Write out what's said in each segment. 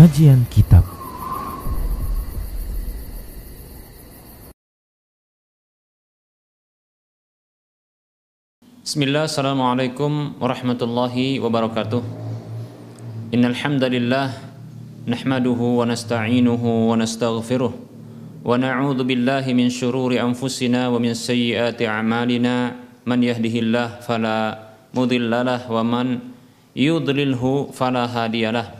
Kajian Kitab. Bismillah, Assalamualaikum warahmatullahi wabarakatuh. Innal hamdalillah nahmaduhu wa nasta'inuhu wa nastaghfiruh wa na'udzu billahi min shururi anfusina wa min sayyiati a'malina. Man yahdihillah fala mudhillalah wa man yudlilhu fala hadiyalah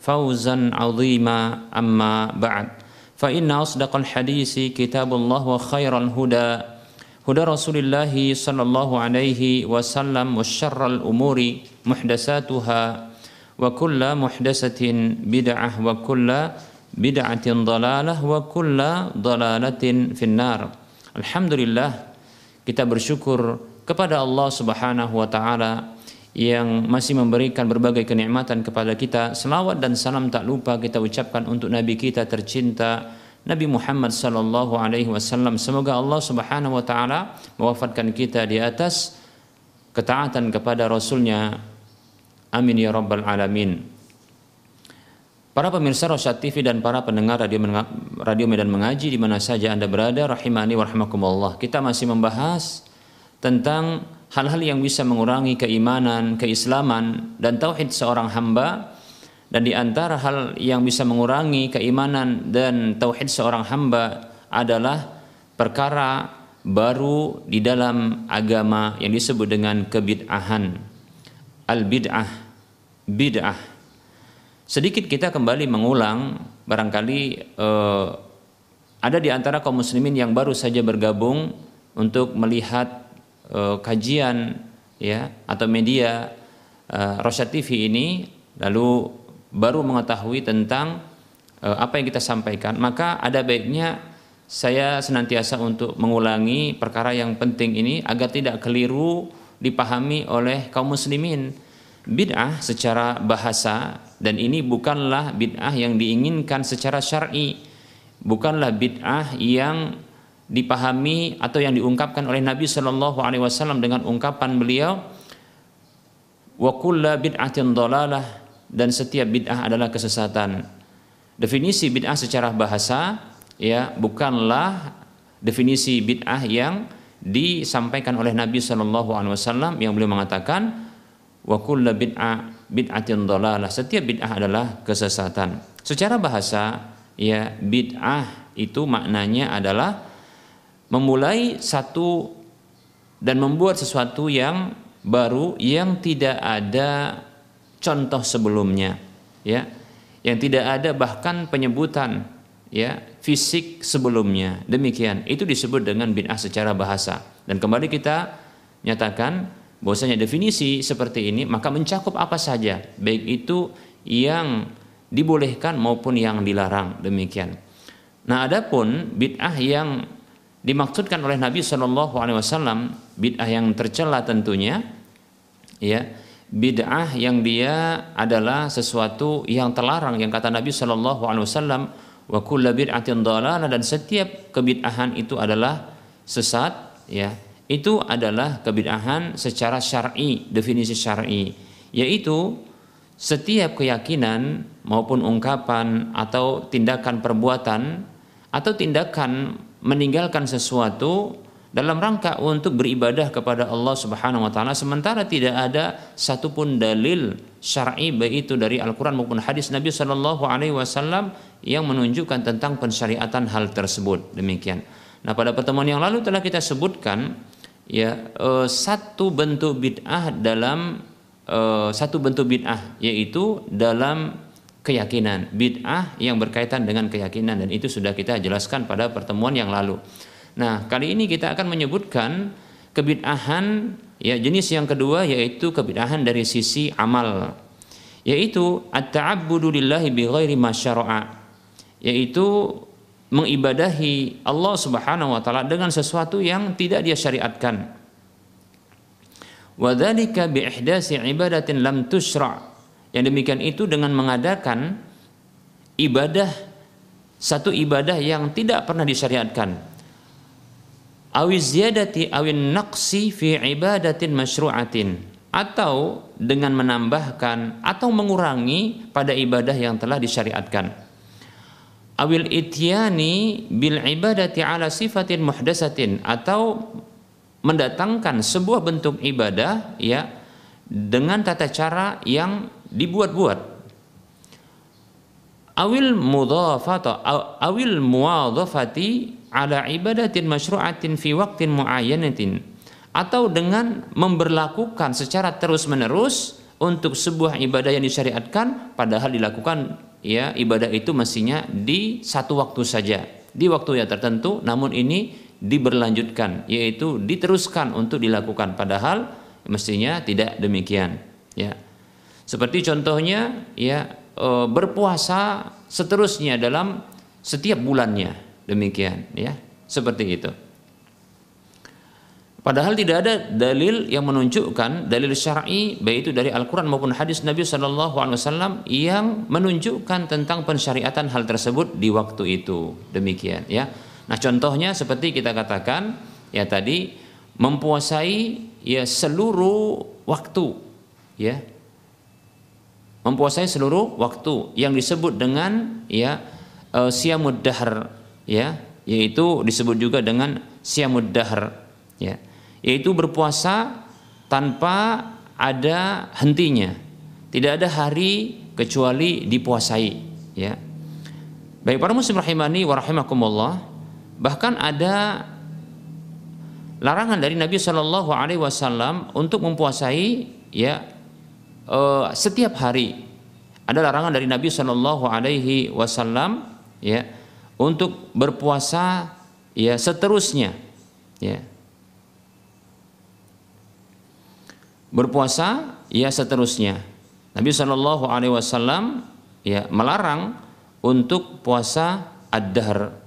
فوزا عظيما أما بعد فإن أصدق الحديث كتاب الله وخير الهدى هدى رسول الله صلى الله عليه وسلم وشر الأمور محدثاتها وكل محدثة بدعة وكل بدعة ضلالة وكل ضلالة في النار الحمد لله kita bersyukur kepada Allah Subhanahu wa taala yang masih memberikan berbagai kenikmatan kepada kita. Selawat dan salam tak lupa kita ucapkan untuk Nabi kita tercinta Nabi Muhammad sallallahu alaihi wasallam. Semoga Allah Subhanahu wa taala mewafatkan kita di atas ketaatan kepada Rasulnya. Amin ya rabbal alamin. Para pemirsa Rosyad TV dan para pendengar radio, radio Medan Mengaji di mana saja Anda berada, rahimani wa rahmakumullah. Kita masih membahas tentang hal-hal yang bisa mengurangi keimanan, keislaman dan tauhid seorang hamba dan di antara hal yang bisa mengurangi keimanan dan tauhid seorang hamba adalah perkara baru di dalam agama yang disebut dengan kebid'ahan. Al-bid'ah, bid'ah. Sedikit kita kembali mengulang barangkali eh, ada di antara kaum muslimin yang baru saja bergabung untuk melihat uh, kajian ya atau media uh, Rosyad TV ini lalu baru mengetahui tentang uh, apa yang kita sampaikan. Maka ada baiknya saya senantiasa untuk mengulangi perkara yang penting ini agar tidak keliru dipahami oleh kaum muslimin. Bid'ah secara bahasa dan ini bukanlah bid'ah yang diinginkan secara syar'i. Bukanlah bid'ah yang dipahami atau yang diungkapkan oleh Nabi Shallallahu Alaihi Wasallam dengan ungkapan beliau wa kulla bid'atin dolalah dan setiap bid'ah adalah kesesatan. Definisi bid'ah secara bahasa ya bukanlah definisi bid'ah yang disampaikan oleh Nabi Shallallahu Alaihi Wasallam yang beliau mengatakan wa kulla bid'ah bid'atin dolalah setiap bid'ah adalah kesesatan. Secara bahasa ya bid'ah itu maknanya adalah memulai satu dan membuat sesuatu yang baru yang tidak ada contoh sebelumnya ya. Yang tidak ada bahkan penyebutan ya fisik sebelumnya. Demikian. Itu disebut dengan bid'ah secara bahasa. Dan kembali kita nyatakan bahwasanya definisi seperti ini maka mencakup apa saja baik itu yang dibolehkan maupun yang dilarang. Demikian. Nah adapun bid'ah yang dimaksudkan oleh Nabi Shallallahu Alaihi Wasallam bid'ah yang tercela tentunya ya bid'ah yang dia adalah sesuatu yang terlarang yang kata Nabi Shallallahu Alaihi Wasallam wa kulla bid'atin dan setiap kebid'ahan itu adalah sesat ya. Itu adalah kebid'ahan secara syar'i definisi syar'i yaitu setiap keyakinan maupun ungkapan atau tindakan perbuatan atau tindakan meninggalkan sesuatu dalam rangka untuk beribadah kepada Allah Subhanahu wa taala sementara tidak ada satupun dalil syar'i baik itu dari Al-Qur'an maupun hadis Nabi Shallallahu alaihi wasallam yang menunjukkan tentang pensyariatan hal tersebut. Demikian. Nah, pada pertemuan yang lalu telah kita sebutkan ya eh, satu bentuk bid'ah dalam eh, satu bentuk bid'ah yaitu dalam keyakinan bid'ah yang berkaitan dengan keyakinan dan itu sudah kita jelaskan pada pertemuan yang lalu. Nah, kali ini kita akan menyebutkan kebid'ahan ya jenis yang kedua yaitu kebid'ahan dari sisi amal yaitu at-ta'abbudu lillahi bighairi masyara'a yaitu mengibadahi Allah Subhanahu wa taala dengan sesuatu yang tidak dia syariatkan. Wadzalika bi ihdasi ibadatin lam tusra. Yang demikian itu dengan mengadakan ibadah satu ibadah yang tidak pernah disyariatkan. Ziyadati awin naqsi fi ibadatin masyru'atin. Atau dengan menambahkan atau mengurangi pada ibadah yang telah disyariatkan. Awil ityani bil ibadati ala sifatin muhdasatin. Atau mendatangkan sebuah bentuk ibadah ya dengan tata cara yang dibuat-buat. Awil mudhafata awil muwadhafati ala ibadatin masyru'atin fi waqtin muayyanatin atau dengan memberlakukan secara terus-menerus untuk sebuah ibadah yang disyariatkan padahal dilakukan ya ibadah itu mestinya di satu waktu saja. Di waktu yang tertentu namun ini diberlanjutkan yaitu diteruskan untuk dilakukan padahal mestinya tidak demikian ya seperti contohnya ya e, berpuasa seterusnya dalam setiap bulannya Demikian ya, seperti itu. Padahal tidak ada dalil yang menunjukkan dalil syar'i baik itu dari Al-Qur'an maupun hadis Nabi Shallallahu alaihi wasallam yang menunjukkan tentang pensyariatan hal tersebut di waktu itu. Demikian ya. Nah, contohnya seperti kita katakan ya tadi mempuasai ya seluruh waktu ya. Mempuasai seluruh waktu yang disebut dengan ya uh, siamud dahr ya yaitu disebut juga dengan siamud dahr ya yaitu berpuasa tanpa ada hentinya. Tidak ada hari kecuali dipuasai ya. Baik para muslim rahimani wa rahimakumullah bahkan ada larangan dari Nabi Shallallahu Alaihi Wasallam untuk mempuasai ya uh, setiap hari ada larangan dari Nabi Shallallahu Alaihi Wasallam ya untuk berpuasa ya seterusnya ya. Berpuasa ya seterusnya. Nabi Shallallahu Alaihi Wasallam ya melarang untuk puasa ad-dahr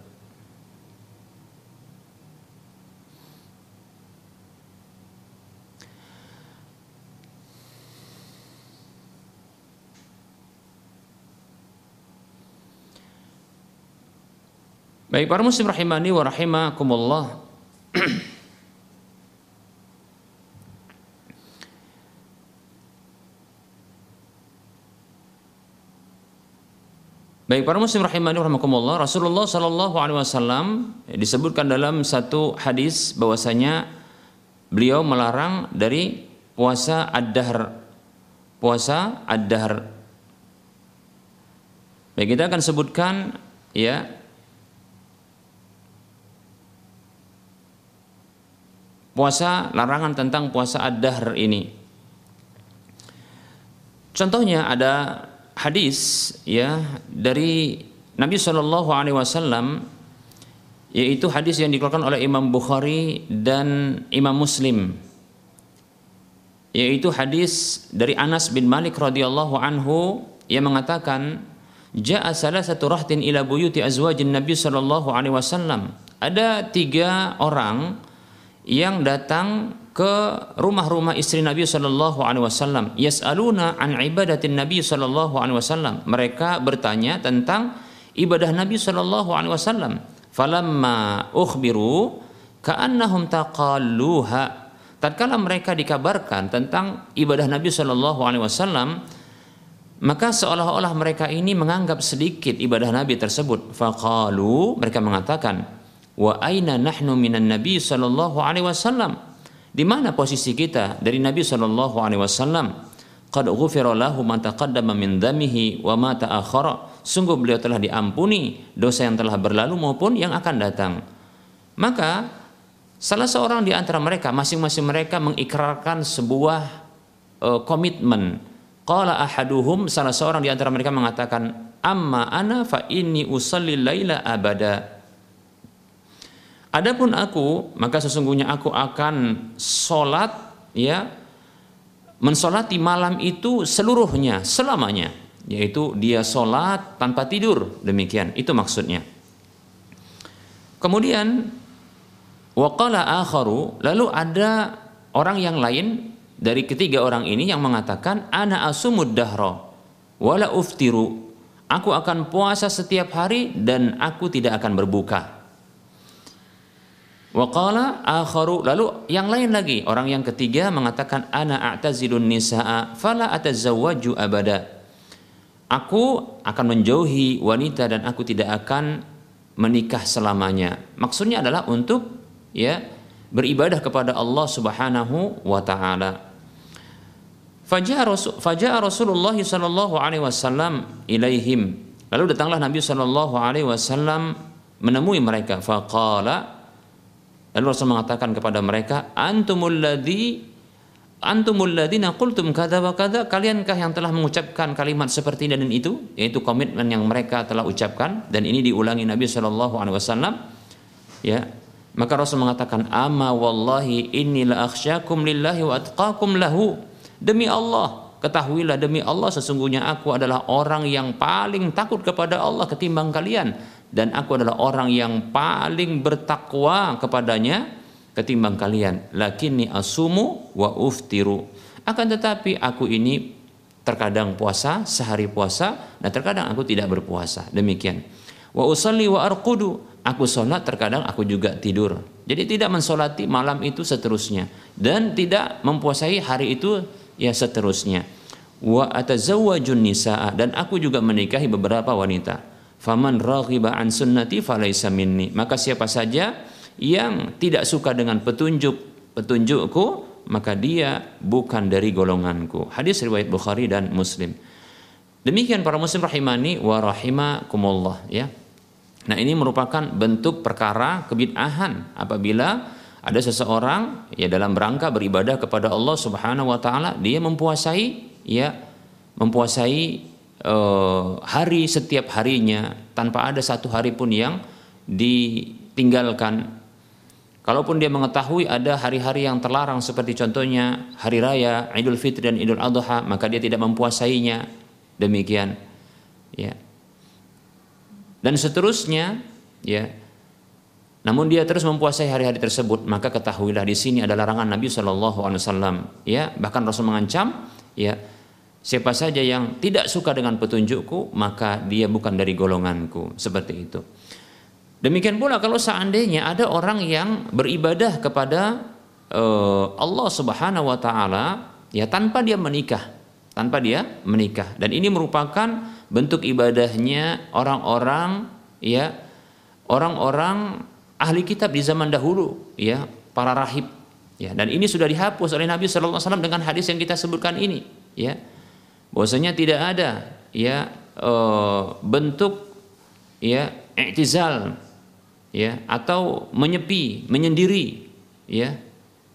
Baik para muslim rahimani wa rahimakumullah. Baik para muslim rahimani wa rahimakumullah, Rasulullah sallallahu alaihi wasallam disebutkan dalam satu hadis bahwasanya beliau melarang dari puasa ad-dahr. Puasa ad-dahr. Baik kita akan sebutkan ya puasa larangan tentang puasa ad-dahr ini. Contohnya ada hadis ya dari Nabi Shallallahu Alaihi Wasallam yaitu hadis yang dikeluarkan oleh Imam Bukhari dan Imam Muslim yaitu hadis dari Anas bin Malik radhiyallahu anhu yang mengatakan Ja'a satu rahtin ila buyuti azwajin Nabi sallallahu alaihi wasallam. Ada tiga orang yang datang ke rumah-rumah istri Nabi Shallallahu Alaihi Wasallam. Yas'aluna an ibadatin Nabi Shallallahu Alaihi Wasallam. Mereka bertanya tentang ibadah Nabi Shallallahu Alaihi Wasallam. Falamma ukhbiru ka'annahum taqalluha. Tatkala mereka dikabarkan tentang ibadah Nabi Shallallahu Alaihi Wasallam, maka seolah-olah mereka ini menganggap sedikit ibadah Nabi tersebut. Faqalu mereka mengatakan, Wa aina nahnu minan Nabi sallallahu alaihi wasallam? Di mana posisi kita dari Nabi sallallahu alaihi wasallam? Qad ghufira lahu ma taqaddama min damihi wa ma ta'akhkhara. Sungguh beliau telah diampuni dosa yang telah berlalu maupun yang akan datang. Maka salah seorang di antara mereka masing-masing mereka mengikrarkan sebuah uh, komitmen. Qala ahaduhum salah seorang di antara mereka mengatakan amma ana fa inni usalli laila abada Adapun aku, maka sesungguhnya aku akan sholat, ya, mensolati malam itu seluruhnya, selamanya, yaitu dia sholat tanpa tidur, demikian, itu maksudnya. Kemudian, waqala akharu, lalu ada orang yang lain dari ketiga orang ini yang mengatakan, ana asumud dahra, wala uftiru, aku akan puasa setiap hari dan aku tidak akan berbuka. Waqala akharu lalu yang lain lagi orang yang ketiga mengatakan ana a'tazilun nisaa fala atazawwaju abada. Aku akan menjauhi wanita dan aku tidak akan menikah selamanya. Maksudnya adalah untuk ya beribadah kepada Allah Subhanahu wa taala. Faja'a Rasulullah sallallahu alaihi wasallam ilaihim. Lalu datanglah Nabi sallallahu alaihi wasallam menemui mereka faqala Lalu Rasul mengatakan kepada mereka, antumul ladzi antumul ladzina qultum kadza wa kadza, kaliankah yang telah mengucapkan kalimat seperti dan itu, yaitu komitmen yang mereka telah ucapkan dan ini diulangi Nabi Shallallahu alaihi wasallam. Ya. Maka Rasul mengatakan, "Ama wallahi inni la akhsyakum lillahi wa atqakum lahu." Demi Allah, ketahuilah demi Allah sesungguhnya aku adalah orang yang paling takut kepada Allah ketimbang kalian dan aku adalah orang yang paling bertakwa kepadanya ketimbang kalian. Lakini asumu wa uftiru. Akan tetapi aku ini terkadang puasa sehari puasa dan terkadang aku tidak berpuasa. Demikian. Wa usalli wa arqudu. Aku sholat terkadang aku juga tidur. Jadi tidak mensolati malam itu seterusnya. Dan tidak mempuasai hari itu ya seterusnya. Wa atazawwajun nisaa. Dan aku juga menikahi beberapa wanita Faman raghiba an sunnati falaisa minni. Maka siapa saja yang tidak suka dengan petunjuk petunjukku, maka dia bukan dari golonganku. Hadis riwayat Bukhari dan Muslim. Demikian para muslim rahimani wa rahimakumullah ya. Nah, ini merupakan bentuk perkara kebid'ahan apabila ada seseorang ya dalam rangka beribadah kepada Allah Subhanahu wa taala dia mempuasai ya mempuasai uh, hari setiap harinya tanpa ada satu hari pun yang ditinggalkan. Kalaupun dia mengetahui ada hari-hari yang terlarang seperti contohnya hari raya Idul Fitri dan Idul Adha, maka dia tidak mempuasainya. Demikian. Ya. Dan seterusnya, ya. Namun dia terus mempuasai hari-hari tersebut, maka ketahuilah di sini ada larangan Nabi Shallallahu Alaihi Wasallam. Ya, bahkan Rasul mengancam, ya, Siapa saja yang tidak suka dengan petunjukku, maka dia bukan dari golonganku. Seperti itu. Demikian pula kalau seandainya ada orang yang beribadah kepada uh, Allah Subhanahu wa taala ya tanpa dia menikah, tanpa dia menikah. Dan ini merupakan bentuk ibadahnya orang-orang ya orang-orang ahli kitab di zaman dahulu ya, para rahib ya. Dan ini sudah dihapus oleh Nabi sallallahu alaihi wasallam dengan hadis yang kita sebutkan ini ya bahwasanya tidak ada ya e, bentuk ya i'tizal ya atau menyepi, menyendiri ya,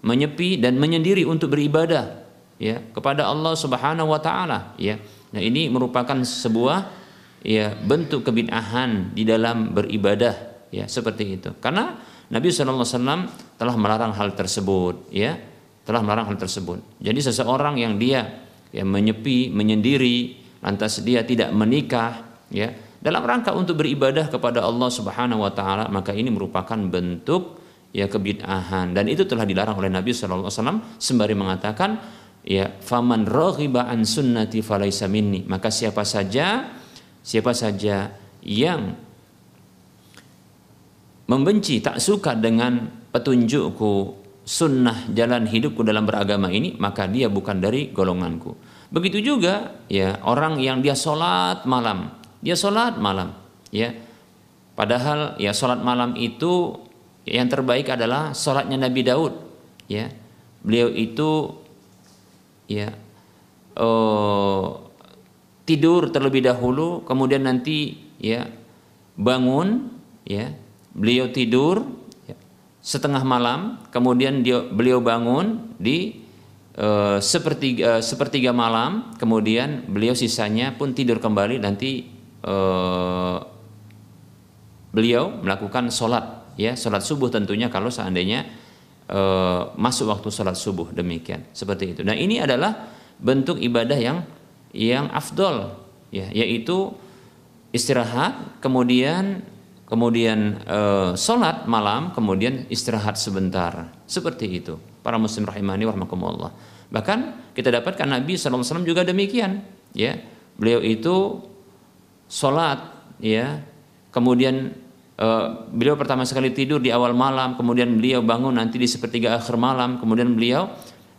menyepi dan menyendiri untuk beribadah ya kepada Allah Subhanahu wa taala ya. Nah, ini merupakan sebuah ya bentuk kebid'ahan di dalam beribadah ya seperti itu. Karena Nabi SAW telah melarang hal tersebut ya, telah melarang hal tersebut. Jadi seseorang yang dia ya menyepi, menyendiri, lantas dia tidak menikah, ya. Dalam rangka untuk beribadah kepada Allah Subhanahu wa taala, maka ini merupakan bentuk ya kebid'ahan. Dan itu telah dilarang oleh Nabi sallallahu alaihi wasallam sembari mengatakan ya faman raghiba an sunnati falaisa minni. Maka siapa saja siapa saja yang membenci tak suka dengan petunjukku sunnah jalan hidupku dalam beragama ini maka dia bukan dari golonganku begitu juga ya orang yang dia sholat malam. Dia sholat malam ya. Padahal ya sholat malam itu yang terbaik adalah sholatnya Nabi Daud ya. Beliau itu ya uh, tidur terlebih dahulu kemudian nanti ya bangun ya. Beliau tidur ya, setengah malam kemudian dia beliau bangun di uh, sepertiga uh, sepertiga malam kemudian beliau sisanya pun tidur kembali nanti uh, beliau melakukan sholat ya. Sholat subuh tentunya kalau seandainya uh, masuk waktu sholat subuh demikian. Seperti itu. Nah ini adalah bentuk ibadah yang yang afdol ya. Yaitu istirahat kemudian kemudian e, sholat malam kemudian istirahat sebentar. Seperti itu para muslim rahimani warahmatullah bahkan kita dapatkan Nabi SAW juga demikian ya. Beliau itu sholat ya. Kemudian e, beliau pertama sekali tidur di awal malam kemudian beliau bangun nanti di sepertiga akhir malam kemudian beliau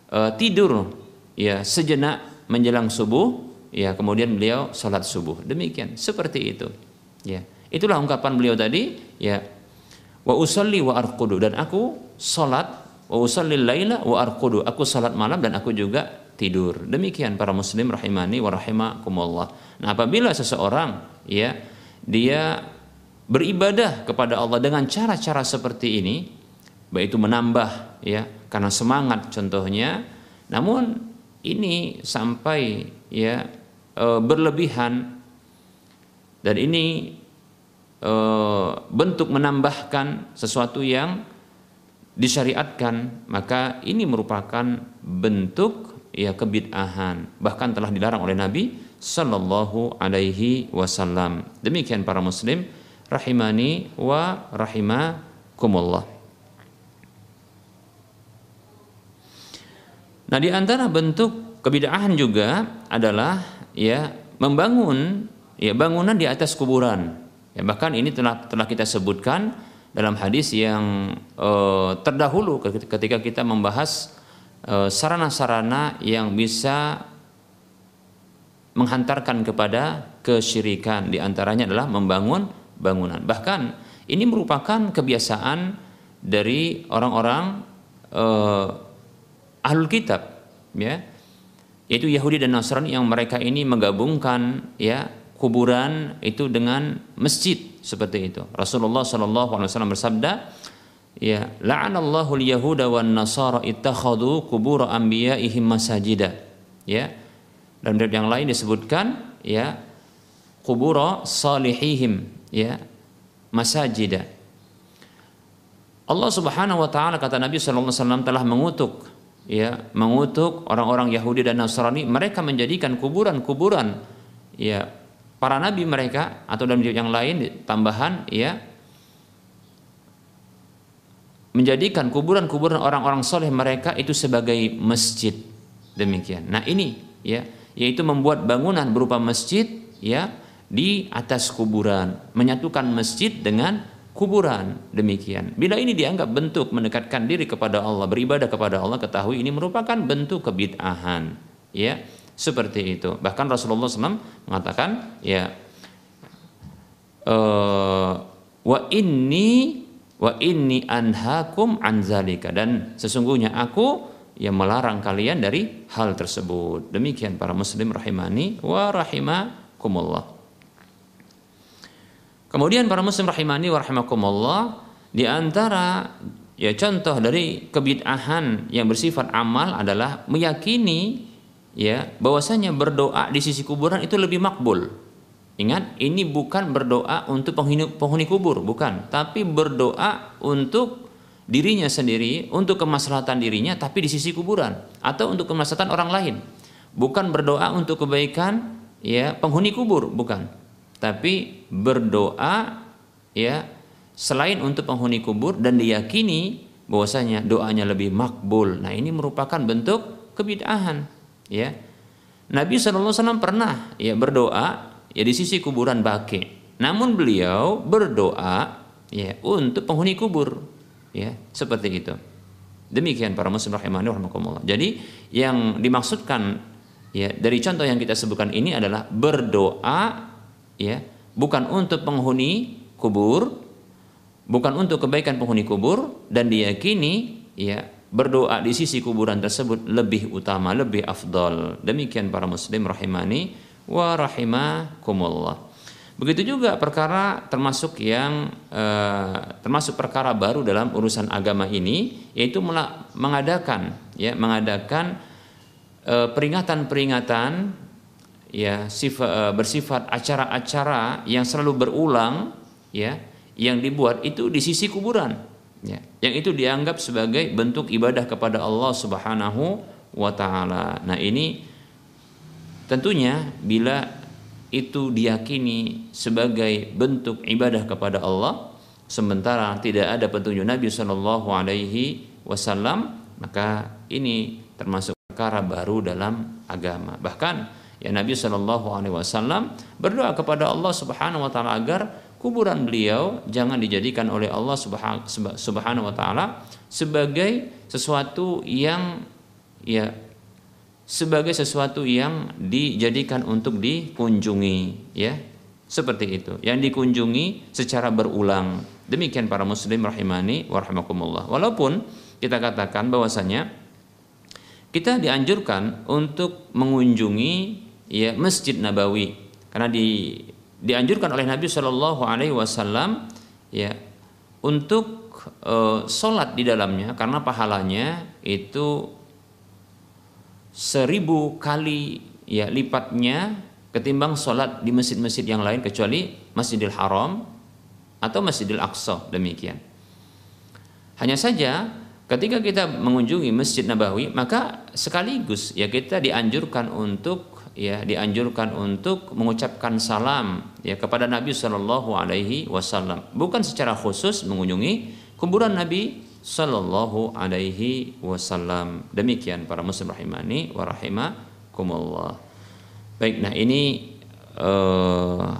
e, tidur ya sejenak menjelang subuh ya. Kemudian beliau sholat subuh. Demikian seperti itu ya. Itulah ungkapan beliau tadi ya. Wa usalli wa arqudu. Dan aku sholat wa usalli laila wa arqudu. Aku sholat malam dan aku juga tidur. Demikian para muslim rahimani wa rahimakumullah. Nah apabila seseorang ya dia beribadah kepada Allah dengan cara-cara seperti ini baik itu menambah ya karena semangat contohnya namun ini sampai ya e, berlebihan. Dan ini e, bentuk menambahkan sesuatu yang disyariatkan maka ini merupakan bentuk ya kebid'ahan. Bahkan telah dilarang oleh Nabi Sallallahu Alaihi Wasallam. Demikian para muslim rahimani wa rahimakumullah. Nah, di antara bentuk kebid'ahan juga adalah ya membangun ya bangunan di atas kuburan. Ya, bahkan ini telah telah kita sebutkan dalam hadis yang uh, terdahulu ketika kita membahas sarana sarana-sarana yang bisa menghantarkan kepada kesyirikan di antaranya adalah membangun bangunan. Bahkan ini merupakan kebiasaan dari orang-orang uh, ahlul kitab ya yaitu Yahudi dan Nasrani yang mereka ini menggabungkan ya kuburan itu dengan masjid seperti itu. Rasulullah Shallallahu alaihi wasallam bersabda, ya la'anallahu al-yahuda wan nasara ittakhadhu qubur anbiya'ihim masajida. Ya. Dan dari yang lain disebutkan ya kubur salihihim ya masajida. Allah Subhanahu wa taala kata Nabi sallallahu alaihi wasallam telah mengutuk ya mengutuk orang-orang Yahudi dan Nasrani mereka menjadikan kuburan-kuburan ya para nabi mereka atau dalam yang lain tambahan ya menjadikan kuburan-kuburan orang-orang soleh mereka itu sebagai masjid demikian nah ini ya yaitu membuat bangunan berupa masjid ya di atas kuburan menyatukan masjid dengan kuburan demikian. Bila ini dianggap bentuk mendekatkan diri kepada Allah, beribadah kepada Allah, ketahui ini merupakan bentuk kebid'ahan. Ya, seperti itu. Bahkan Rasulullah SAW mengatakan, ya, uh, wa inni wa inni anhakum anzalika dan sesungguhnya aku yang melarang kalian dari hal tersebut. Demikian para muslim rahimani wa rahimakumullah. Kemudian para muslim rahimani wa rahimakumullah di antara ya contoh dari kebid'ahan yang bersifat amal adalah meyakini ya bahwasanya berdoa di sisi kuburan itu lebih makbul. Ingat, ini bukan berdoa untuk penghuni, penghuni kubur, bukan, tapi berdoa untuk dirinya sendiri, untuk kemaslahatan dirinya tapi di sisi kuburan atau untuk kemaslahatan orang lain. Bukan berdoa untuk kebaikan ya penghuni kubur, bukan tapi berdoa ya selain untuk penghuni kubur dan diyakini bahwasanya doanya lebih makbul. Nah, ini merupakan bentuk kebid'ahan, ya. Nabi SAW pernah ya berdoa ya di sisi kuburan Baki. Namun beliau berdoa ya untuk penghuni kubur, ya, seperti itu. Demikian para muslim rahimani rahimakumullah. Jadi yang dimaksudkan ya dari contoh yang kita sebutkan ini adalah berdoa ya bukan untuk penghuni kubur bukan untuk kebaikan penghuni kubur dan diyakini ya berdoa di sisi kuburan tersebut lebih utama, lebih afdol. Demikian para muslim rahimani wa rahimakumullah. Begitu juga perkara termasuk yang eh, termasuk perkara baru dalam urusan agama ini yaitu mengadakan ya mengadakan eh, peringatan-peringatan ya sifat, eh, bersifat acara-acara yang selalu berulang ya yang dibuat itu di sisi kuburan ya yang itu dianggap sebagai bentuk ibadah kepada Allah Subhanahu wa taala. Nah, ini tentunya bila itu diyakini sebagai bentuk ibadah kepada Allah sementara tidak ada petunjuk Nabi Shallallahu alaihi wasallam maka ini termasuk perkara baru dalam agama bahkan ya Nabi Shallallahu alaihi wasallam berdoa kepada Allah Subhanahu wa taala agar kuburan beliau jangan dijadikan oleh Allah Subhanahu wa taala sebagai sesuatu yang ya sebagai sesuatu yang dijadikan untuk dikunjungi ya. Seperti itu. Yang dikunjungi secara berulang. Demikian para muslim rahimani warahmatullah. Walaupun kita katakan bahwasanya kita dianjurkan untuk mengunjungi ya masjid nabawi. Karena di dianjurkan oleh Nabi Shallallahu Alaihi Wasallam ya untuk uh, sholat di dalamnya karena pahalanya itu seribu kali ya lipatnya ketimbang sholat di masjid-masjid yang lain kecuali Masjidil Haram atau Masjidil Aqsa demikian. Hanya saja ketika kita mengunjungi Masjid Nabawi maka sekaligus ya kita dianjurkan untuk ya dianjurkan untuk mengucapkan salam ya kepada Nabi Shallallahu Alaihi Wasallam bukan secara khusus mengunjungi kuburan Nabi sallallahu alaihi wasallam. Demikian para muslim rahimani wa rahimakumullah. Baik, nah ini uh,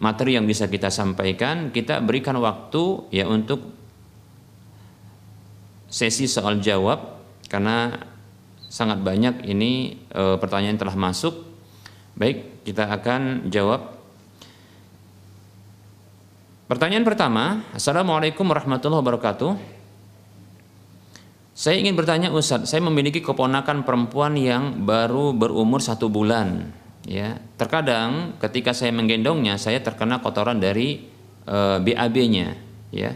materi yang bisa kita sampaikan, kita berikan waktu ya untuk sesi soal jawab karena sangat banyak ini uh, pertanyaan telah masuk. Baik, kita akan jawab Pertanyaan pertama, Assalamualaikum warahmatullahi wabarakatuh. Saya ingin bertanya Ustaz, saya memiliki keponakan perempuan yang baru berumur satu bulan. Ya, terkadang ketika saya menggendongnya, saya terkena kotoran dari e, eh, BAB-nya. Ya,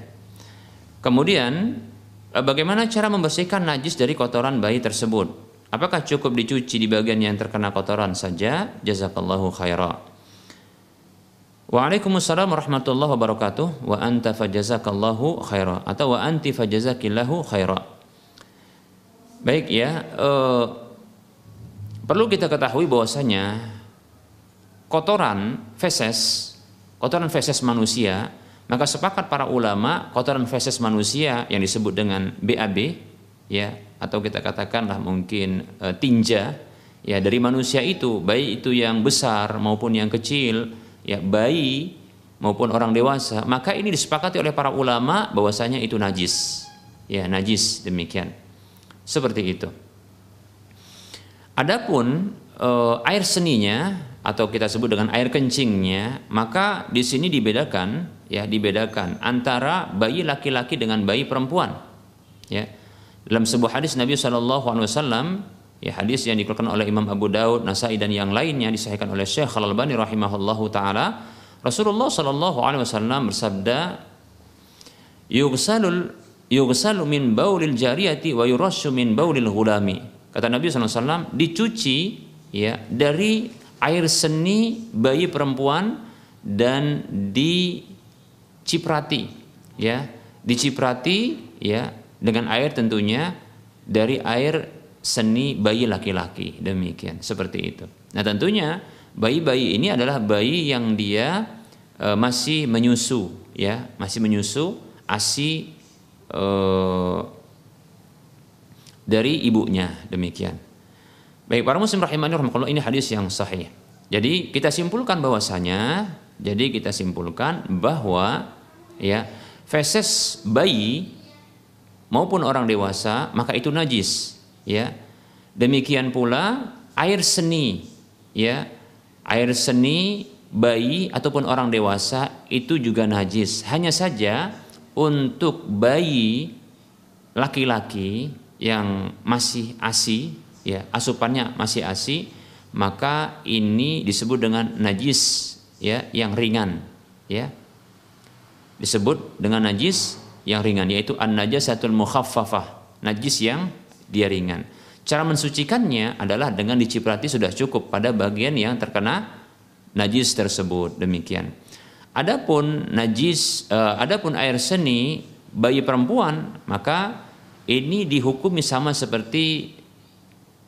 kemudian e, bagaimana cara membersihkan najis dari kotoran bayi tersebut? Apakah cukup dicuci di bagian yang terkena kotoran saja? Jazakallahu khaira. Waalaikumsalam warahmatullahi wabarakatuh. Wa anta fajazakallahu khaira atau wa anti fajazakillahu khaira. Baik ya, eh, perlu kita ketahui bahwasanya kotoran feses, kotoran feses manusia, maka sepakat para ulama kotoran feses manusia yang disebut dengan BAB, ya atau kita katakanlah mungkin eh, tinja, ya dari manusia itu, baik itu yang besar maupun yang kecil, ya bayi maupun orang dewasa, maka ini disepakati oleh para ulama bahwasanya itu najis, ya najis demikian. Seperti itu. Adapun e, air seninya atau kita sebut dengan air kencingnya, maka di sini dibedakan ya, dibedakan antara bayi laki-laki dengan bayi perempuan. Ya. Dalam sebuah hadis Nabi Shallallahu alaihi wasallam ya hadis yang dikeluarkan oleh Imam Abu Daud, Nasai dan yang lainnya disahkan oleh Syekh Al Albani rahimahullahu taala, Rasulullah Shallallahu alaihi wasallam bersabda, "Yughsalul yughsalu min baulil jariyati wa yurashu min baulil ghulami. Kata Nabi SAW, dicuci ya dari air seni bayi perempuan dan diciprati ya, diciprati ya dengan air tentunya dari air seni bayi laki-laki demikian seperti itu. Nah tentunya bayi-bayi ini adalah bayi yang dia e, masih menyusu ya masih menyusu asi uh, dari ibunya demikian. Baik para muslim rahimani rahimakumullah ini hadis yang sahih. Jadi kita simpulkan bahwasanya jadi kita simpulkan bahwa ya feses bayi maupun orang dewasa maka itu najis ya. Demikian pula air seni ya. Air seni bayi ataupun orang dewasa itu juga najis. Hanya saja untuk bayi laki-laki yang masih ASI ya asupannya masih ASI maka ini disebut dengan najis ya yang ringan ya disebut dengan najis yang ringan yaitu an najasatul mukhaffafah najis yang dia ringan. Cara mensucikannya adalah dengan diciprati sudah cukup pada bagian yang terkena najis tersebut. Demikian. Adapun najis uh, adapun air seni bayi perempuan maka ini dihukumi sama seperti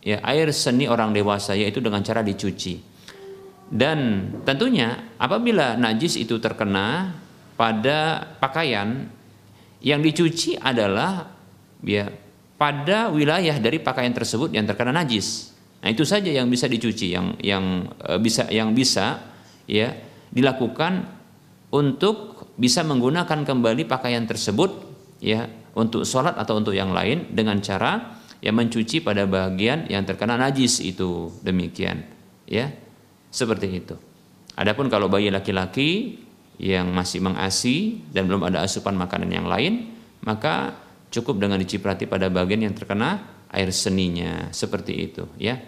ya air seni orang dewasa yaitu dengan cara dicuci. Dan tentunya apabila najis itu terkena pada pakaian yang dicuci adalah ya pada wilayah dari pakaian tersebut yang terkena najis. Nah, itu saja yang bisa dicuci yang yang e, bisa yang bisa ya dilakukan untuk bisa menggunakan kembali pakaian tersebut ya untuk sholat atau untuk yang lain dengan cara yang mencuci pada bagian yang terkena najis itu demikian ya seperti itu adapun kalau bayi laki-laki yang masih mengasi dan belum ada asupan makanan yang lain maka cukup dengan diciprati pada bagian yang terkena air seninya. Seperti itu ya.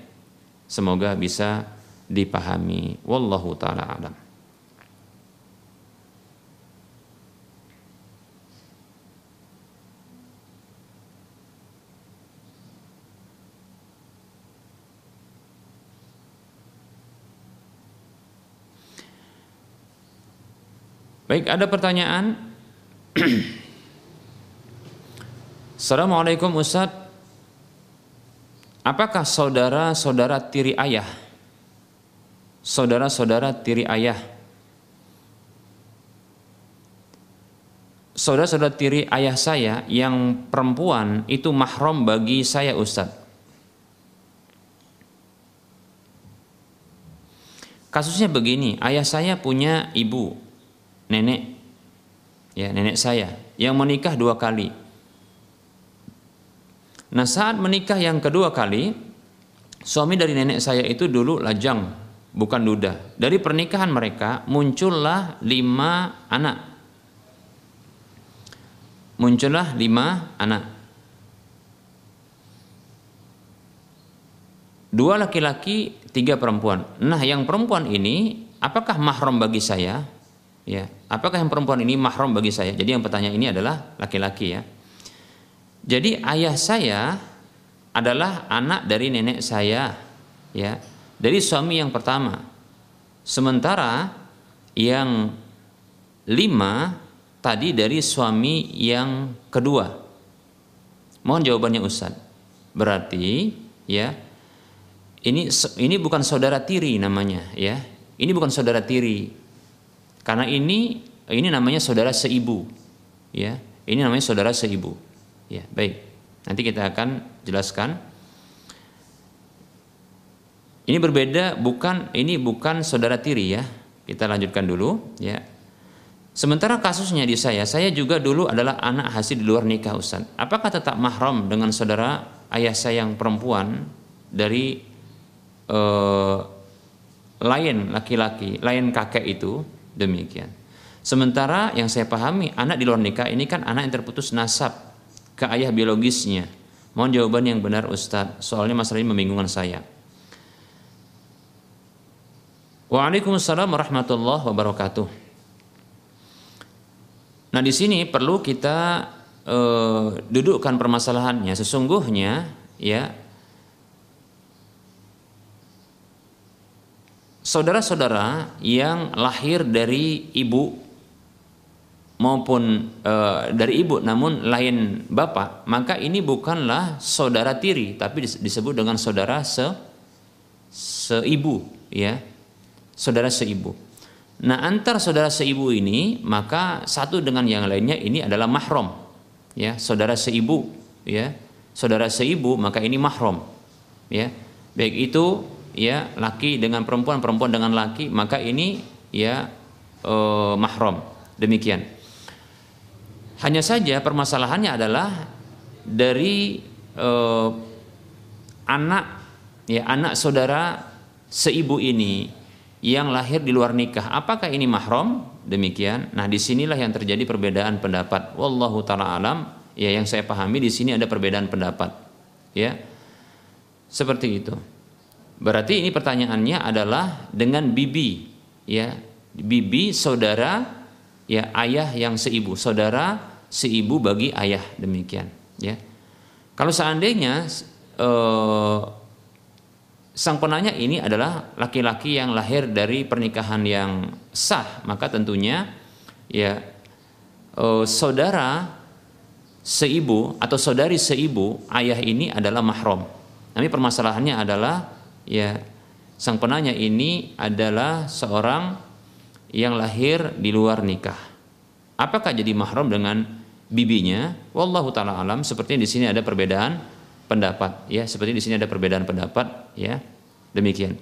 Semoga bisa dipahami. Wallahu taala alam Baik, ada pertanyaan? Assalamualaikum Ustaz. Apakah saudara-saudara tiri ayah? Saudara-saudara tiri ayah. Saudara-saudara tiri ayah saya yang perempuan itu mahram bagi saya Ustaz. Kasusnya begini, ayah saya punya ibu nenek ya nenek saya yang menikah dua kali. Nah saat menikah yang kedua kali suami dari nenek saya itu dulu lajang bukan duda. Dari pernikahan mereka muncullah lima anak. Muncullah lima anak. Dua laki-laki, tiga perempuan. Nah, yang perempuan ini apakah mahram bagi saya? Ya, apakah yang perempuan ini mahram bagi saya? Jadi yang pertanyaan ini adalah laki-laki ya. Jadi ayah saya adalah anak dari nenek saya, ya, dari suami yang pertama. Sementara yang lima tadi dari suami yang kedua. Mohon jawabannya Ustaz. Berarti ya ini ini bukan saudara tiri namanya ya. Ini bukan saudara tiri karena ini ini namanya saudara seibu. Ya, ini namanya saudara seibu. Ya, baik. Nanti kita akan jelaskan. Ini berbeda bukan ini bukan saudara tiri ya. Kita lanjutkan dulu ya. Sementara kasusnya di saya, saya juga dulu adalah anak hasil di luar nikah Ustaz. Apakah tetap mahram dengan saudara ayah saya yang perempuan dari eh, lain laki-laki, lain kakek itu Demikian. Sementara yang saya pahami anak di luar nikah ini kan anak yang terputus nasab ke ayah biologisnya. Mohon jawaban yang benar Ustadz, soalnya masalah ini membingungkan saya. Waalaikumsalam warahmatullahi wabarakatuh. Nah di sini perlu kita uh, dudukkan permasalahannya. Sesungguhnya ya saudara-saudara yang lahir dari ibu maupun e, dari ibu namun lain bapak maka ini bukanlah saudara tiri tapi disebut dengan saudara se seibu ya. Saudara seibu. Nah antar saudara seibu ini maka satu dengan yang lainnya ini adalah mahram ya. Saudara seibu ya. Saudara seibu maka ini mahram ya. Baik itu ya laki dengan perempuan perempuan dengan laki maka ini ya eh, mahram demikian hanya saja permasalahannya adalah dari eh, anak ya anak saudara seibu ini yang lahir di luar nikah. Apakah ini mahram? Demikian. Nah, di sinilah yang terjadi perbedaan pendapat. Wallahu taala alam. Ya, yang saya pahami di sini ada perbedaan pendapat. Ya, seperti itu. Berarti ini pertanyaannya adalah dengan bibi, ya, bibi saudara, ya ayah yang seibu, saudara seibu bagi ayah demikian. Ya, kalau seandainya eh, sang penanya ini adalah laki-laki yang lahir dari pernikahan yang sah, maka tentunya ya eh, saudara seibu atau saudari seibu ayah ini adalah mahram. Tapi permasalahannya adalah ya sang penanya ini adalah seorang yang lahir di luar nikah. Apakah jadi mahram dengan bibinya? Wallahu taala alam. Sepertinya di sini ada perbedaan pendapat ya seperti di sini ada perbedaan pendapat ya demikian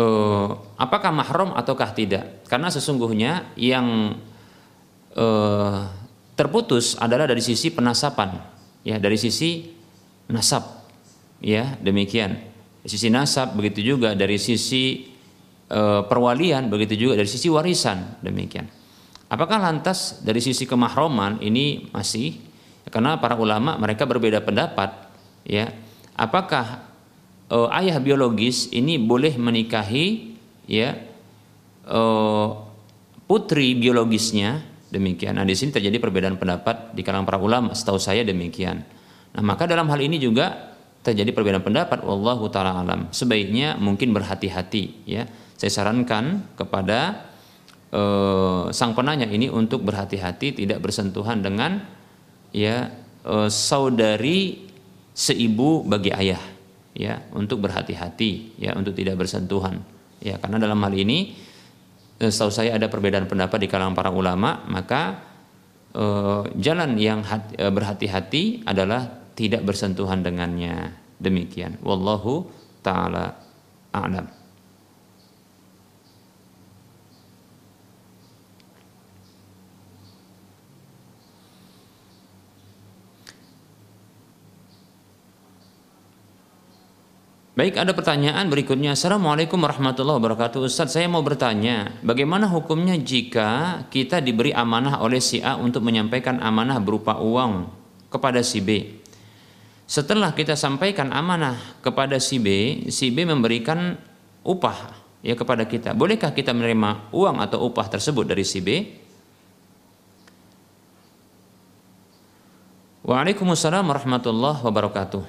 uh, apakah mahram ataukah tidak karena sesungguhnya yang uh, terputus adalah dari sisi penasapan ya dari sisi nasab ya demikian. Sisi nasab begitu juga. Dari sisi uh, perwalian begitu juga. Dari sisi warisan demikian. Apakah lantas dari sisi kemahroman ini masih? Karena para ulama mereka berbeda pendapat ya. Apakah uh, ayah biologis ini boleh menikahi ya uh, putri biologisnya? Demikian. Nah, di sini terjadi perbedaan pendapat di kalangan para ulama, setahu saya demikian. Nah, maka dalam hal ini juga terjadi perbedaan pendapat wallahu taala alam. Sebaiknya mungkin berhati-hati ya. Saya sarankan kepada uh, sang penanya ini untuk berhati-hati tidak bersentuhan dengan ya e, saudari seibu bagi ayah ya untuk berhati-hati ya untuk tidak bersentuhan ya karena dalam hal ini e, setahu saya ada perbedaan pendapat di kalangan para ulama maka jalan yang hati, berhati-hati adalah tidak bersentuhan dengannya demikian wallahu taala a'lam Baik, ada pertanyaan berikutnya. Assalamualaikum warahmatullahi wabarakatuh. Ustaz, saya mau bertanya, bagaimana hukumnya jika kita diberi amanah oleh si A untuk menyampaikan amanah berupa uang kepada si B? Setelah kita sampaikan amanah kepada si B, si B memberikan upah ya kepada kita. Bolehkah kita menerima uang atau upah tersebut dari si B? Waalaikumsalam warahmatullahi wabarakatuh.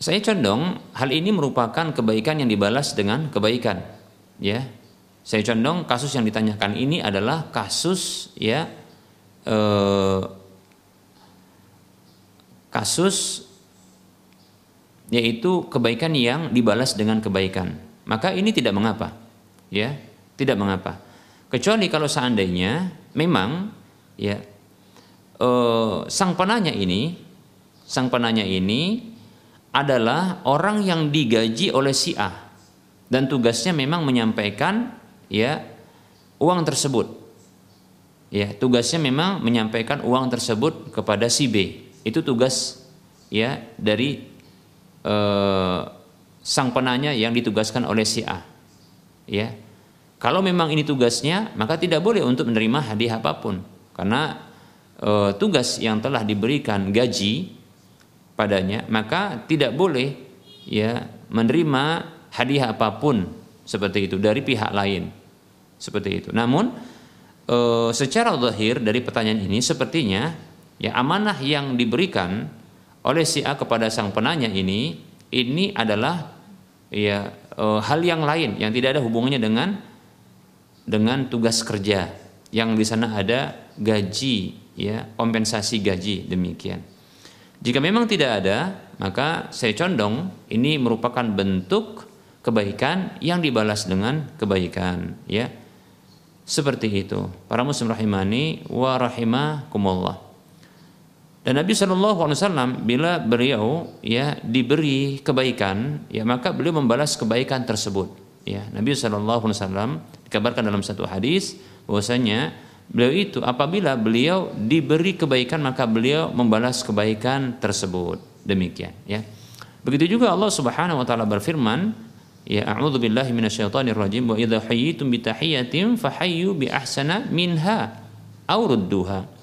Saya condong hal ini merupakan kebaikan yang dibalas dengan kebaikan. Ya, saya condong kasus yang ditanyakan ini adalah kasus ya eh, kasus yaitu kebaikan yang dibalas dengan kebaikan. Maka ini tidak mengapa, ya, tidak mengapa. Kecuali kalau seandainya memang ya eh, sang penanya ini, sang penanya ini adalah orang yang digaji oleh si A dan tugasnya memang menyampaikan ya uang tersebut. Ya, tugasnya memang menyampaikan uang tersebut kepada si B. Itu tugas ya dari eh, sang penanya yang ditugaskan oleh si A. Ya. Kalau memang ini tugasnya, maka tidak boleh untuk menerima hadiah apa pun karena e, tugas yang telah diberikan gaji padanya maka tidak boleh ya menerima hadiah apa pun seperti itu dari pihak lain seperti itu namun e, secara zahir dari pertanyaan ini sepertinya ya amanah yang diberikan oleh si A kepada sang penanya ini ini adalah ya e, hal yang lain yang tidak ada hubungannya dengan dengan tugas kerja yang di sana ada gaji ya kompensasi gaji demikian jika memang tidak ada, maka saya condong ini merupakan bentuk kebaikan yang dibalas dengan kebaikan, ya. Seperti itu. Para muslim rahimani wa rahimakumullah. Dan Nabi Shallallahu Alaihi Wasallam bila beliau ya diberi kebaikan, ya maka beliau membalas kebaikan tersebut. Ya, Nabi Shallallahu Alaihi Wasallam dikabarkan dalam satu hadis bahwasanya Beliau itu apabila beliau diberi kebaikan maka beliau membalas kebaikan tersebut. Demikian ya. Begitu juga Allah Subhanahu wa taala berfirman, ya a'udzu billahi minasyaitonir rajim wa idza hayyitum bi tahiyatin fahayyu bi ahsana minha aw rudduha.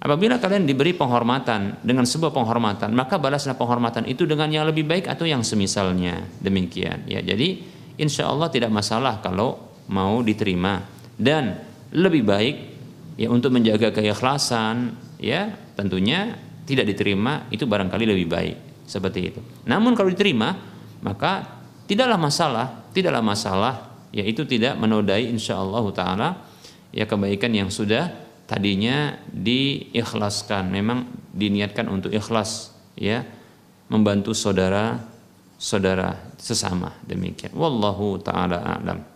Apabila kalian diberi penghormatan dengan sebuah penghormatan, maka balaslah penghormatan itu dengan yang lebih baik atau yang semisalnya. Demikian. Ya, jadi insya Allah tidak masalah kalau mau diterima dan lebih baik ya untuk menjaga keikhlasan ya tentunya tidak diterima itu barangkali lebih baik seperti itu. Namun kalau diterima maka tidaklah masalah, tidaklah masalah yaitu tidak menodai insya Allah taala ya kebaikan yang sudah tadinya diikhlaskan. Memang diniatkan untuk ikhlas ya membantu saudara saudara sesama demikian. Wallahu taala a'lam.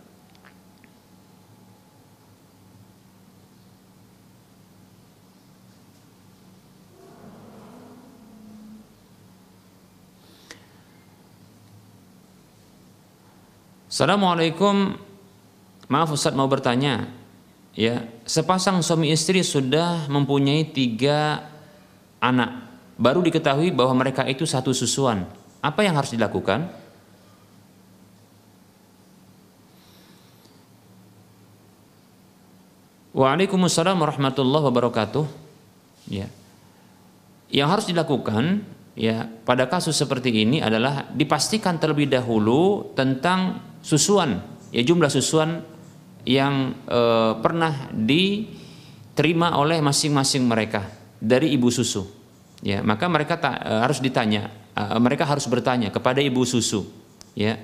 Assalamualaikum. Maaf Ustaz mau bertanya. Ya, sepasang suami istri sudah mempunyai tiga anak. Baru diketahui bahwa mereka itu satu susuan. Apa yang harus dilakukan? Waalaikumsalam warahmatullahi wabarakatuh. Ya. Yang harus dilakukan ya pada kasus seperti ini adalah dipastikan terlebih dahulu tentang susuan. Ya jumlah susuan yang e, pernah diterima oleh masing-masing mereka dari ibu susu. Ya maka mereka ta, e, harus ditanya e, mereka harus bertanya kepada ibu susu. Ya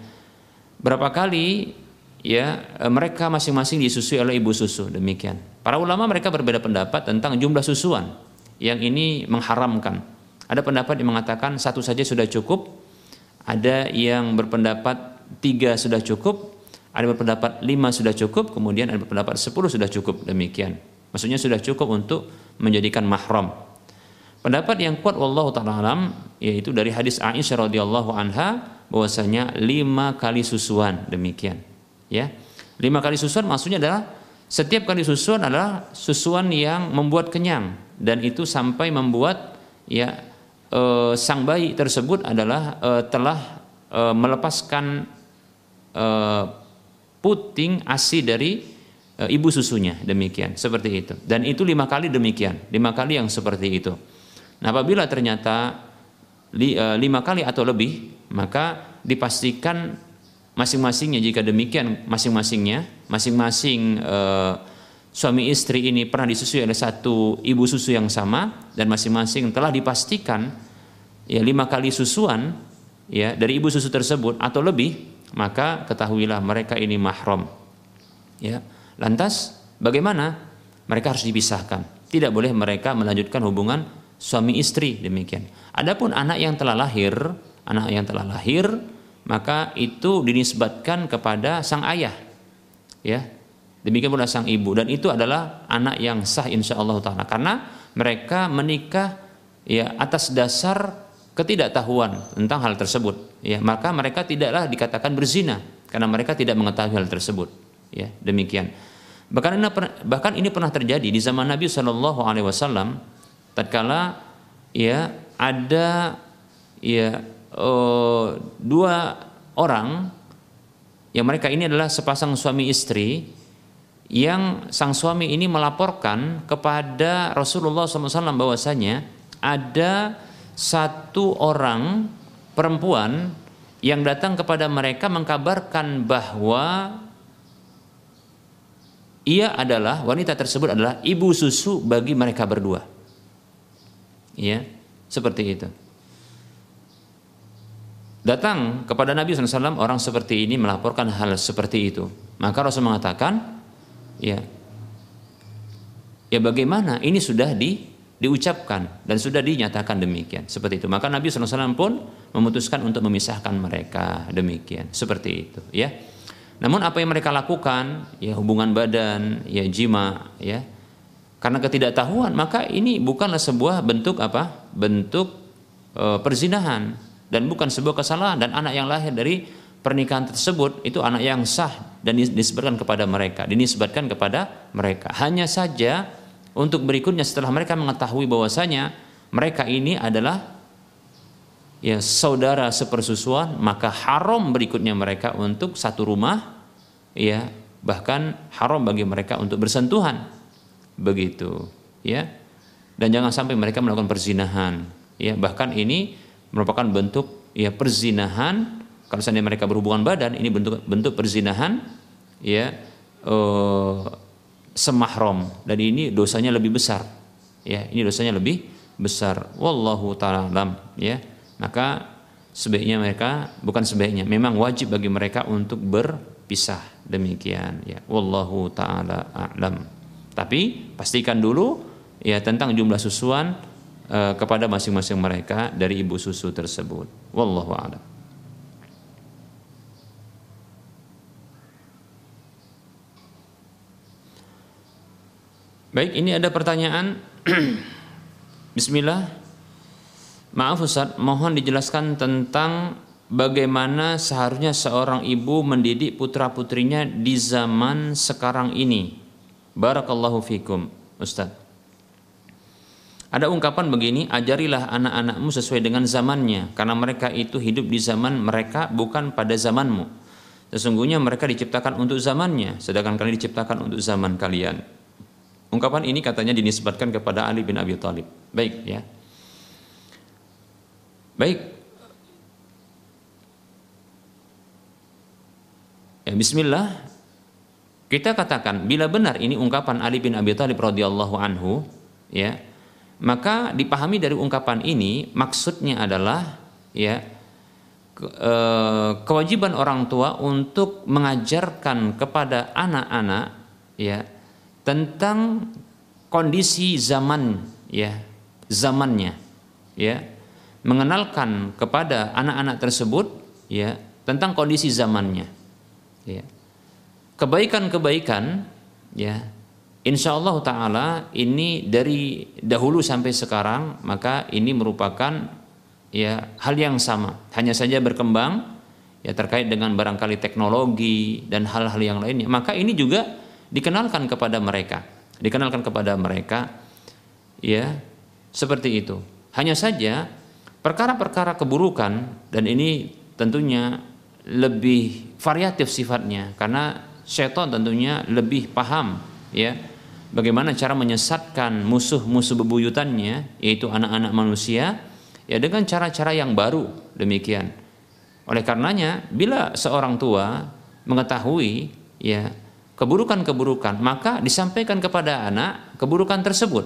berapa kali ya e, mereka masing-masing disusui oleh ibu susu? Demikian. Para ulama mereka berbeda pendapat tentang jumlah susuan yang ini mengharamkan. Ada pendapat yang mengatakan satu saja sudah cukup ada yang berpendapat tiga sudah cukup, ada berpendapat lima sudah cukup, kemudian ada berpendapat sepuluh sudah cukup demikian. Maksudnya sudah cukup untuk menjadikan mahram. Pendapat yang kuat wallahu taala alam yaitu dari hadis Aisyah radhiyallahu anha bahwasanya lima kali susuan demikian. Ya. Lima kali susuan maksudnya adalah setiap kali susuan adalah susuan yang membuat kenyang dan itu sampai membuat ya e, sang bayi tersebut adalah e, telah e, melepaskan puting asi dari uh, ibu susunya. Demikian seperti itu. Dan itu lima kali demikian. Lima kali yang seperti itu. Nah apabila ternyata uh, lima kali atau lebih maka dipastikan masing-masingnya jika demikian masing-masingnya masing-masing suami istri ini pernah disusui oleh satu ibu susu yang sama dan masing-masing telah dipastikan ya lima kali susuan ya dari ibu susu tersebut atau lebih maka ketahuilah mereka ini mahram. Ya. Lantas bagaimana? Mereka harus dipisahkan. Tidak boleh mereka melanjutkan hubungan suami istri demikian. Adapun anak yang telah lahir, anak yang telah lahir, maka itu dinisbatkan kepada sang ayah. Ya. Demikian pula sang ibu dan itu adalah anak yang sah insya Allah taala karena mereka menikah ya atas dasar ketidaktahuan tentang hal tersebut ya. Maka mereka tidaklah dikatakan berzina karena mereka tidak mengetahui hal tersebut ya. Demikian. Bahkan ini bahkan ini pernah terjadi di zaman Nabi Shallallahu Alaihi Wasallam tatkala ya ada ya oh, dua orang yang mereka ini adalah sepasang suami istri yang sang suami ini melaporkan kepada Rasulullah SAW bahwasanya ada satu orang perempuan yang datang kepada mereka mengkabarkan bahwa ia adalah wanita tersebut adalah ibu susu bagi mereka berdua. Ya, seperti itu. Datang kepada Nabi SAW orang seperti ini melaporkan hal seperti itu. Maka Rasul mengatakan, ya, ya bagaimana ini sudah di diucapkan dan sudah dinyatakan demikian. Seperti itu. Maka Nabi SAW pun memutuskan untuk memisahkan mereka. Demikian. Seperti itu. Ya. Namun apa yang mereka lakukan? Ya hubungan badan ya jima ya. Karena ketidaktahuan maka ini bukanlah sebuah bentuk apa? Bentuk e, perzinahan. Dan bukan sebuah kesalahan. Dan anak yang lahir dari pernikahan tersebut itu anak yang sah dan disebutkan kepada mereka. Dinisbatkan kepada mereka. Hanya saja untuk berikutnya setelah mereka mengetahui bahwasanya mereka ini adalah ya saudara sepersusuan maka haram berikutnya mereka untuk satu rumah ya bahkan haram bagi mereka untuk bersentuhan. Begitu ya. Dan jangan sampai mereka melakukan perzinahan ya. Bahkan ini merupakan bentuk ya perzinahan. Kalau seandainya mereka berhubungan badan ini bentuk bentuk perzinahan ya. Eh, semahrom dan ini dosanya lebih besar. Ya ini dosanya lebih besar. Wallahu taala ya. Maka sebaiknya mereka bukan sebaiknya memang wajib bagi mereka untuk berpisah. Demikian ya. Wallahu taala a'lam. Tapi pastikan dulu ya tentang jumlah susuan uh, kepada masing-masing mereka dari ibu susu tersebut. Wallahu a'lam Baik, ini ada pertanyaan. Bismillah. Maaf Ustaz, mohon dijelaskan tentang bagaimana seharusnya seorang ibu mendidik putra-putrinya di zaman sekarang ini. Barakallahu fikum, Ustaz. Ada ungkapan begini, ajarilah anak-anakmu sesuai dengan zamannya, karena mereka itu hidup di zaman mereka bukan pada zamanmu. Sesungguhnya mereka diciptakan untuk zamannya, sedangkan kalian diciptakan untuk zaman kalian. Ungkapan ini katanya dinisbatkan kepada Ali bin Abi Thalib. Baik ya. Baik. Ya, bismillah. Kita katakan bila benar ini ungkapan Ali bin Abi Thalib radhiyallahu anhu, ya, maka dipahami dari ungkapan ini maksudnya adalah ya ke, e, kewajiban orang tua untuk mengajarkan kepada anak-anak ya tentang kondisi zaman ya zamannya ya. Mengenalkan kepada anak-anak tersebut ya tentang kondisi zamannya ya. Kebaikan-kebaikan ya insya Allah taala ini dari dahulu sampai sekarang maka ini merupakan ya hal yang sama. Hanya saja berkembang ya terkait dengan barangkali teknologi dan hal-hal yang lainnya. Maka ini juga dikenalkan kepada mereka. Dikenalkan kepada mereka ya seperti itu. Hanya saja Perkara-perkara keburukan dan ini tentunya lebih variatif sifatnya karena setan tentunya lebih paham ya bagaimana cara menyesatkan musuh-musuh bebuyutannya yaitu anak-anak manusia ya dengan cara-cara yang baru. Demikian. Oleh karenanya bila seorang tua mengetahui ya keburukan-keburukan maka disampaikan kepada anak keburukan tersebut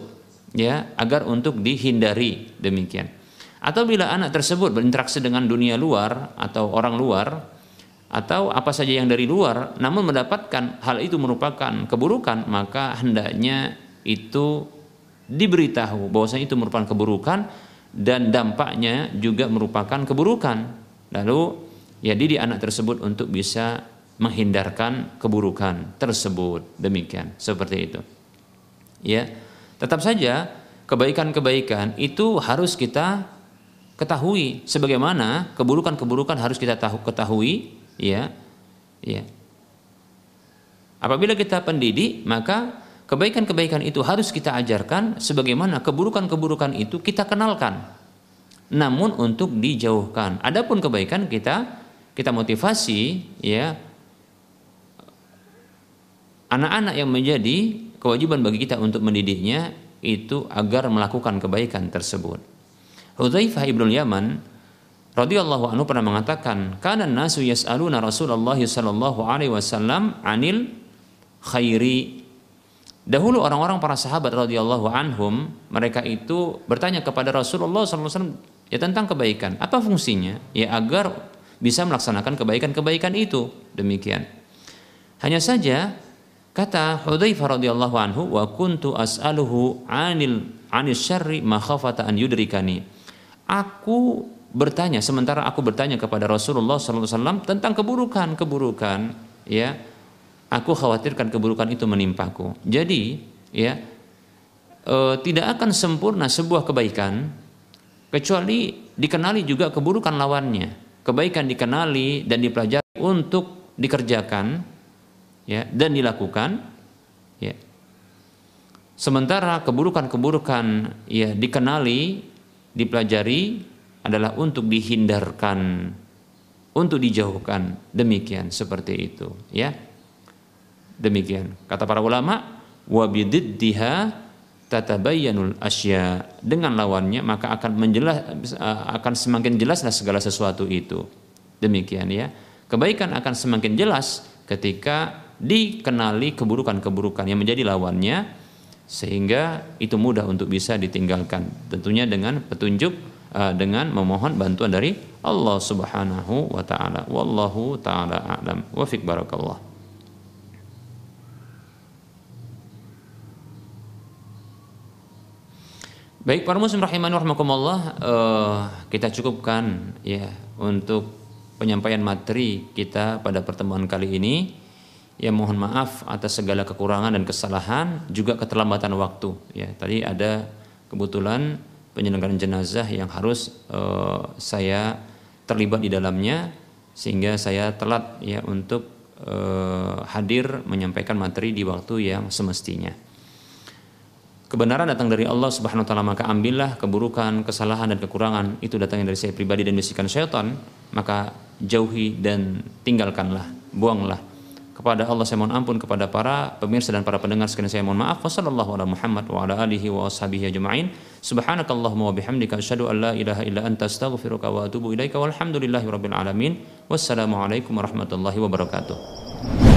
ya agar untuk dihindari demikian. Atau bila anak tersebut berinteraksi dengan dunia luar atau orang luar atau apa saja yang dari luar namun mendapatkan hal itu merupakan keburukan maka hendaknya itu diberitahu bahwasanya itu merupakan keburukan dan dampaknya juga merupakan keburukan lalu ya didik anak tersebut untuk bisa menghindarkan keburukan tersebut. Demikian. Seperti itu. Ya. Tetap saja kebaikan-kebaikan itu harus kita ketahui sebagaimana keburukan-keburukan harus kita tahu ketahui ya. Ya. Apabila kita pendidik maka kebaikan-kebaikan itu harus kita ajarkan sebagaimana keburukan-keburukan itu kita kenalkan. Namun untuk dijauhkan. Adapun kebaikan kita kita motivasi ya anak-anak yang menjadi kewajiban bagi kita untuk mendidiknya itu agar melakukan kebaikan tersebut Hudzaifah ibn Yaman radhiyallahu anhu pernah mengatakan, "Kana nasu yas'aluna Rasulullah sallallahu alaihi wasallam 'anil khairi." Dahulu orang-orang para sahabat radhiyallahu anhum, mereka itu bertanya kepada Rasulullah sallallahu alaihi wasallam ya tentang kebaikan. Apa fungsinya? Ya agar bisa melaksanakan kebaikan-kebaikan itu. Demikian. Hanya saja kata Hudzaifah radhiyallahu anhu wa kuntu as'aluhu 'anil 'anil syarri makhafata an yudrikani. Aku bertanya sementara aku bertanya kepada Rasulullah SAW tentang keburukan keburukan ya. Aku khawatirkan keburukan itu menimpaku. Jadi ya e, tidak akan sempurna sebuah kebaikan kecuali dikenali juga keburukan lawannya. Kebaikan dikenali dan dipelajari untuk dikerjakan ya dan dilakukan ya sementara keburukan-keburukan ya dikenali dipelajari adalah untuk dihindarkan, untuk dijauhkan. Demikian seperti itu, ya. Demikian kata para ulama, wa bididdiha tatabayyanul asya. Dengan lawannya maka akan menjelas akan semakin jelaslah segala sesuatu itu. Demikian ya. Kebaikan akan semakin jelas ketika dikenali keburukan-keburukan yang menjadi lawannya sehingga itu mudah untuk bisa ditinggalkan. Tentunya dengan petunjuk uh, dengan memohon bantuan dari Allah Subhanahu wa taala. Wallahu taala a'lam. Wa fik barakallah. Baik para muslim rahimani rahimakumullah uh, kita cukupkan ya untuk penyampaian materi kita pada pertemuan kali ini. Ya mohon maaf atas segala kekurangan dan kesalahan juga keterlambatan waktu ya. Tadi ada kebetulan penyelenggaraan jenazah yang harus uh, saya terlibat di dalamnya sehingga saya telat ya untuk uh, hadir menyampaikan materi di waktu yang semestinya. Kebenaran datang dari Allah Subhanahu wa taala maka ambillah keburukan, kesalahan dan kekurangan itu datangnya dari saya pribadi dan bisikan syaitan, maka jauhi dan tinggalkanlah, buanglah kepada Allah saya mohon ampun kepada para pemirsa dan para pendengar sekalian saya mohon maaf. Wasallallahu ala Muhammad wa ala alihi wa ashabihi ajma'in. Subhanakallahumma wa bihamdika asyhadu an la ilaha illa anta astaghfiruka wa atubu ilaika. Walhamdulillahi rabbil alamin. Wassalamu alaikum warahmatullahi wabarakatuh